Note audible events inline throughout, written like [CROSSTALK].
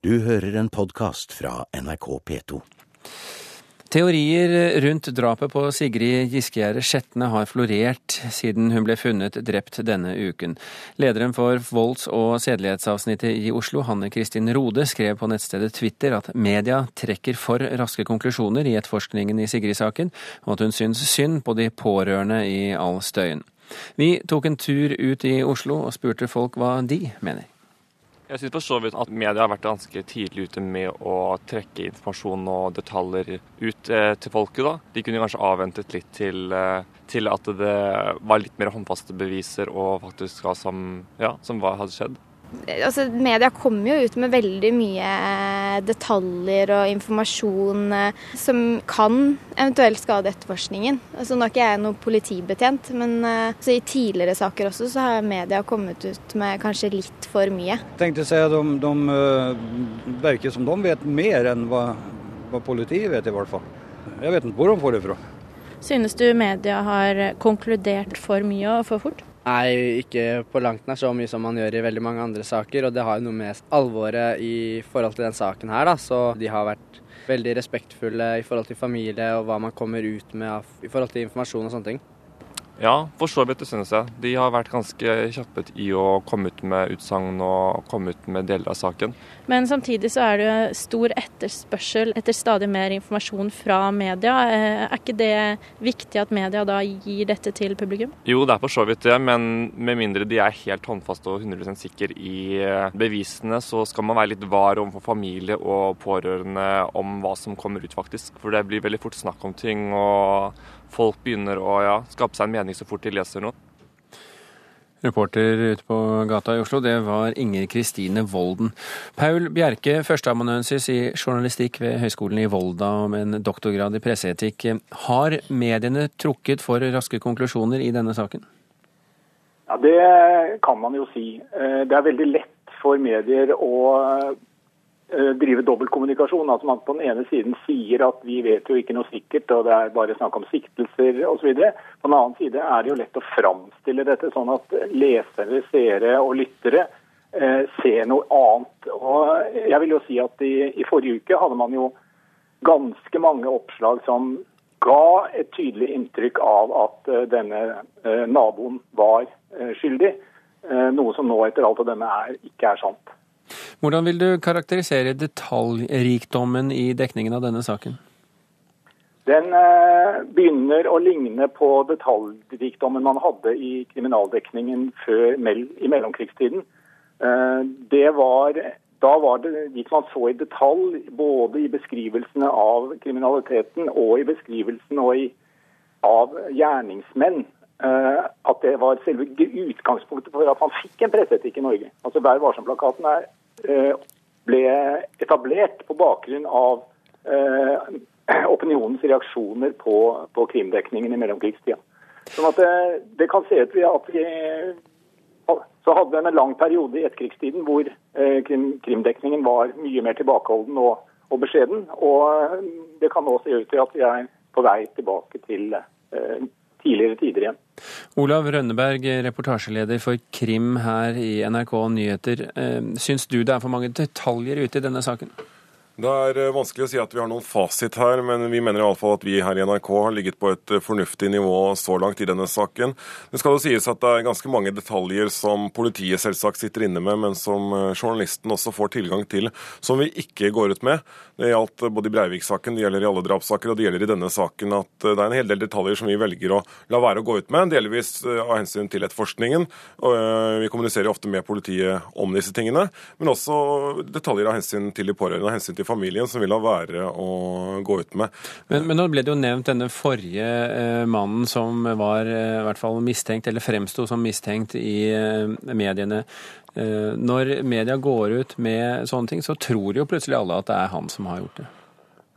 Du hører en podkast fra NRK P2. Teorier rundt drapet på Sigrid Giskegjerde Skjetne har florert siden hun ble funnet drept denne uken. Lederen for volds- og sedelighetsavsnittet i Oslo, Hanne Kristin Rode, skrev på nettstedet Twitter at media trekker for raske konklusjoner i etterforskningen i Sigrid-saken, og at hun syns synd på de pårørende i all støyen. Vi tok en tur ut i Oslo og spurte folk hva de mener. Jeg syns for så vidt at media har vært ganske tidlig ute med å trekke informasjon og detaljer ut eh, til folket. da. De kunne kanskje avventet litt til, eh, til, at det var litt mer håndfaste beviser og faktisk hva som, ja, som var, hadde skjedd altså, Media kommer jo ut med veldig mye detaljer og informasjon eh, som kan eventuelt skade etterforskningen. Altså, nå er ikke jeg noen politibetjent, men altså, i tidligere saker også så har media kommet ut med kanskje litt for mye. Jeg tenkte å si at de, de virker som de vet mer enn hva, hva politiet vet, i hvert fall. Jeg vet ikke hvor de får det fra. Synes du media har konkludert for mye og for fort? Nei, ikke på langt nær så mye som man gjør i veldig mange andre saker. Og det har jo noe med alvoret i forhold til den saken her, da. Så de har vært veldig respektfulle i forhold til familie og hva man kommer ut med i forhold til informasjon og sånne ting. Ja, for så vidt det synes jeg. De har vært ganske kjappe i å komme ut med utsagn og komme ut med deler av saken. Men samtidig så er det jo stor etterspørsel etter stadig mer informasjon fra media. Eh, er ikke det viktig at media da gir dette til publikum? Jo, det er for så vidt det, men med mindre de er helt håndfaste og 100% sikre i eh, bevisene, så skal man være litt var overfor familie og pårørende om hva som kommer ut, faktisk. For det blir veldig fort snakk om ting. og folk begynner å ja, skape seg en mening så fort de leser noe. Reporter ute på gata i Oslo, det var Inger Kristine Volden. Paul Bjerke, førsteamanuensis i journalistikk ved Høgskolen i Volda med en doktorgrad i presseetikk. Har mediene trukket for raske konklusjoner i denne saken? Ja, Det kan man jo si. Eh, det er veldig lett for medier å drive dobbeltkommunikasjon. Altså man på den ene siden sier at vi vet jo ikke noe sikkert, og det er bare snakk om siktelser osv. På den annen side er det jo lett å framstille dette sånn at lesere, seere og lyttere eh, ser noe annet. Og jeg vil jo si at i, i, forrige uke hadde man jo ganske mange oppslag som ga et tydelig inntrykk av at eh, denne eh, naboen var uh, skyldig. noe som nå etter alt å dømme ikke er sant. Hvordan vil du karakterisere detaljrikdommen i dekningen av denne saken? Den eh, begynner å ligne på detaljrikdommen man hadde i kriminaldekningen før, i mellomkrigstiden. Eh, det var, da var det, gikk man så i detalj både i beskrivelsene av kriminaliteten og i beskrivelsen og i, av gjerningsmenn eh, at det var selve utgangspunktet for at man fikk en presseetikk i Norge. Altså Vær varsom-plakaten er ble etablert på bakgrunn av eh, [CLEARS THROAT] opinionens reaksjoner på, på krimdekningen i mellomkrigstida. Sånn at det, det, kan se ut at vi så hadde en lang periode i etterkrigstiden hvor eh, krim, krimdekningen var mye mer tilbakeholden og, og, beskjeden. Og det kan nå se ut til at vi er på vei tilbake til eh, tidligere tider igjen. Olav Rønneberg, reportasjeleder for Krim her i NRK Nyheter. Eh, syns du det er for mange detaljer ute i denne saken? Det er eh, vanskelig å si at vi har noen fasit her, men vi mener i alle fall at vi her i NRK har ligget på et eh, fornuftig nivå så langt i denne saken. Det skal jo sies at det er ganske mange detaljer som politiet selvsagt sitter inne med, men som eh, journalisten også får tilgang til, som vi ikke går ut med. Det gjaldt både i Breivik-saken, det gjelder i alle drapssaker, og det gjelder i denne saken at det er en hel del detaljer som vi velger å la være å gå ut med, delvis av hensyn til etterforskningen. Vi kommuniserer ofte med politiet om disse tingene, men også detaljer av hensyn til de pårørende, av hensyn til familien som vil la være å gå ut med. Men, men nå ble det jo nevnt denne forrige eh, mannen som var eh, i hvert fall mistenkt, eller fremsto som mistenkt i eh, mediene. Når media går ut med sånne ting, så tror jo plutselig alle at det er han som har gjort det.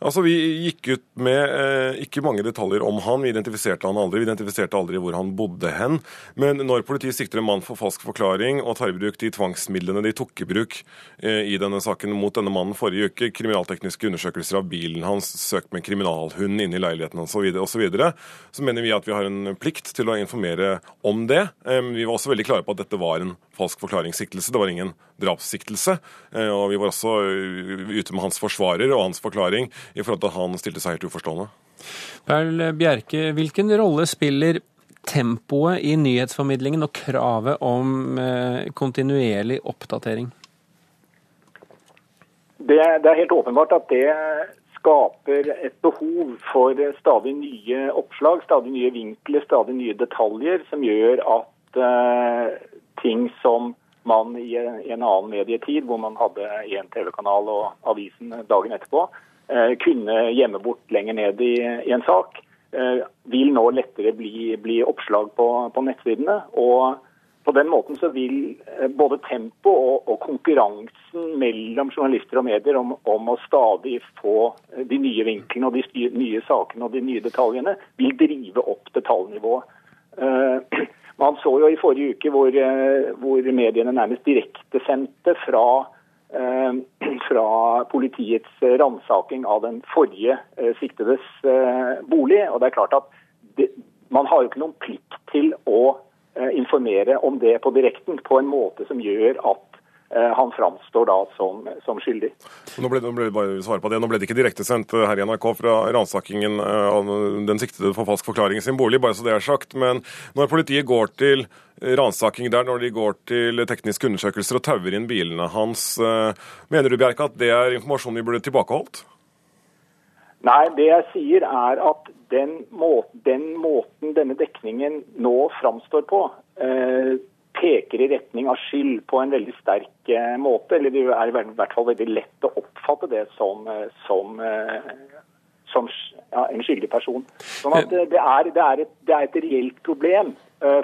Altså, Vi gikk ut med eh, ikke mange detaljer om han. Vi identifiserte han aldri. Vi identifiserte aldri hvor han bodde hen. Men når politiet sikter en mann for falsk forklaring og tar i bruk de tvangsmidlene de tok i bruk eh, i denne saken mot denne mannen forrige uke, kriminaltekniske undersøkelser av bilen hans, søkt med kriminalhund inne i leiligheten hans osv., så, videre, så mener vi at vi har en plikt til å informere om det. Eh, vi var også veldig klare på at dette var en falsk forklaringssiktelse. Det var ingen drapssiktelse. Eh, og vi var også eh, ute med hans forsvarer og hans forklaring i forhold til at han stilte seg helt uforstående. Perl Bjerke, hvilken rolle spiller tempoet i nyhetsformidlingen og kravet om eh, kontinuerlig oppdatering? Det, det er helt åpenbart at det skaper et behov for stadig nye oppslag, stadig nye vinkler, stadig nye detaljer, som gjør at uh, ting som man i en annen medietid, hvor man hadde én TV-kanal og avisen dagen etterpå, kunne gjemme bort lenger ned i, i en sak, eh, vil nå lettere bli, bli oppslag på, på, nettsidene. Og på den måten så vil eh, både tempo og, og konkurransen mellom journalister og medier om, om, å stadig få de nye vinklene og de nye sakene og de nye detaljene, vil drive opp detaljnivået. [CLEARS THROAT] Man så jo i forrige uke hvor, hvor mediene nærmest direktesendte fra Eh, fra politiets ransaking av den forrige eh, siktedes eh, bolig. Og det er klart at det, Man har jo ikke noen plikt til å informere om det på direkten på en måte som gjør at han framstår da som, som skyldig. Nå ble, nå ble, det. Nå ble det ikke direktesendt her i NRK fra ransakingen av den siktede for falsk forklaring i sin bolig, bare så det er sagt. Men når politiet går til ransaking der når de går til tekniske undersøkelser og tauer inn bilene hans. Eh, mener du Bjerke, at det er informasjon vi burde tilbakeholdt? Nei, det jeg sier er at den måten, den måten denne dekningen nå framstår på, eh, retning av skyld på en veldig sterk eh, måte. Eller det er i hvert fall veldig lett å oppfatte det som, eh, som, eh, som ja, en skyldig person. Sånn at det er, det er, et, det er et reelt problem.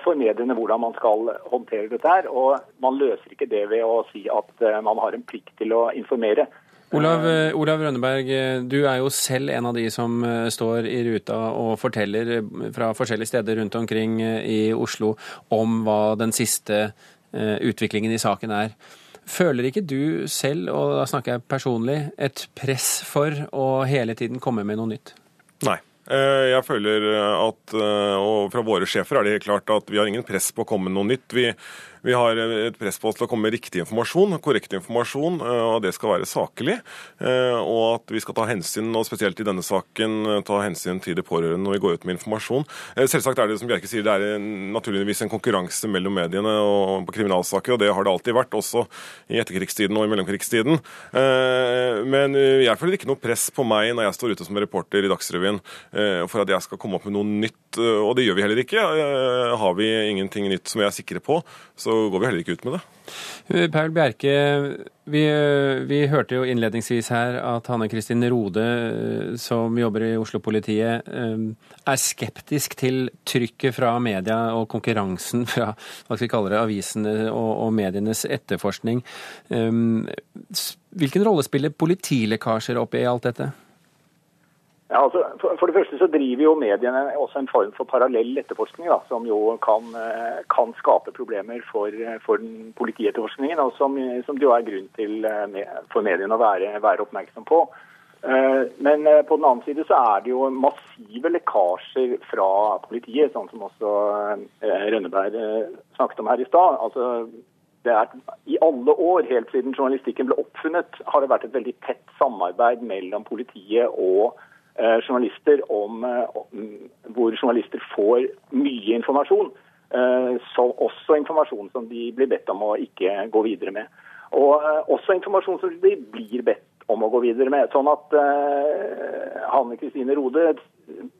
For mediene hvordan man skal håndtere dette her. Og man løser ikke det ved å si at man har en plikt til å informere. Olav, Olav Rønneberg, du er jo selv en av de som står i ruta og forteller fra forskjellige steder rundt omkring i Oslo om hva den siste utviklingen i saken er. Føler ikke du selv, og da snakker jeg personlig, et press for å hele tiden komme med noe nytt? Nei. Eh, jeg føler at, eh, og fra våre sjefer er det klart at vi har ingen press på å komme med noe nytt. Vi, vi har et press på oss til å komme med riktig informasjon, korrekt informasjon, eh, og det skal være saklig. Eh, og at vi skal ta hensyn, og spesielt i denne saken, eh, ta hensyn til de pårørende når vi går ut med informasjon. Selvsagt er det som Bjerke sier, det er naturligvis en konkurranse mellom mediene og på kriminalsaker, og det har det alltid vært, også i etterkrigstiden og i mellomkrigstiden. Men jeg føler ikke noe press på meg når jeg står ute som reporter i Dagsrevyen for at jeg skal komme opp med noe nytt, og det gjør vi heller ikke. Har vi ingenting nytt som vi er sikre på, så går vi heller ikke ut med det. Paul Bjerke, vi, vi, hørte jo innledningsvis her at Hanne Kristin Rode, som jobber i Oslo-politiet, er skeptisk til trykket fra media og konkurransen fra hva skal vi kalle det, avisene og, og medienes etterforskning. Hvilken rolle spiller politilekkasjer oppi alt dette? Ja, altså, for, det første så driver jo mediene også en form for parallell etterforskning, da, som jo kan, eh, kan skape problemer for, for politietterforskningen, og som, som, det jo er grunn til eh, for mediene å være, være oppmerksom på. Eh, men på den annen side så er det jo massive lekkasjer fra politiet, sånn som også Rønneberg snakket om her i stad. Altså, det er, I alle år, helt siden journalistikken ble oppfunnet, har det vært et veldig tett samarbeid mellom politiet og journalister om, eh, hvor journalister får mye informasjon. Eh, så også informasjon som de blir bedt om å ikke gå videre med. Og også informasjon som de blir bedt om å gå videre med. Sånn at Hanne Kristine Rode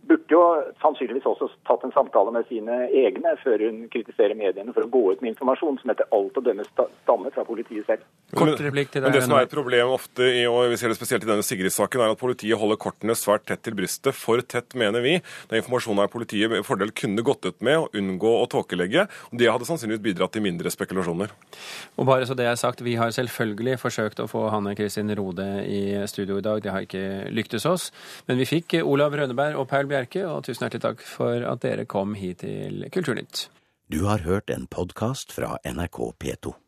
burde jo sannsynligvis også tatt en samtale med sine egne før hun kritiserer mediene for å gå ut med informasjon som etter alt å dømme stammer fra politiet selv. Kort replikk til deg. Men det som er et problem ofte, i, og vi ser det spesielt i denne Sigrid-saken, er at politiet holder kortene svært tett til brystet. For tett, mener vi. Den informasjonen er politiet med fordel kunne gått ut med og unngå å tåkelegge. Det hadde sannsynligvis bidratt til mindre spekulasjoner. Og bare så det er sagt, Vi har selvfølgelig forsøkt å få Hanne Kristin Rode i studio i dag. Det har ikke lyktes oss. Men vi fikk Olav Rønneberg og Paul Bjerke, og tusen hjertelig takk for at dere kom hit til Kulturnytt. Du har hørt en podkast fra NRK P2.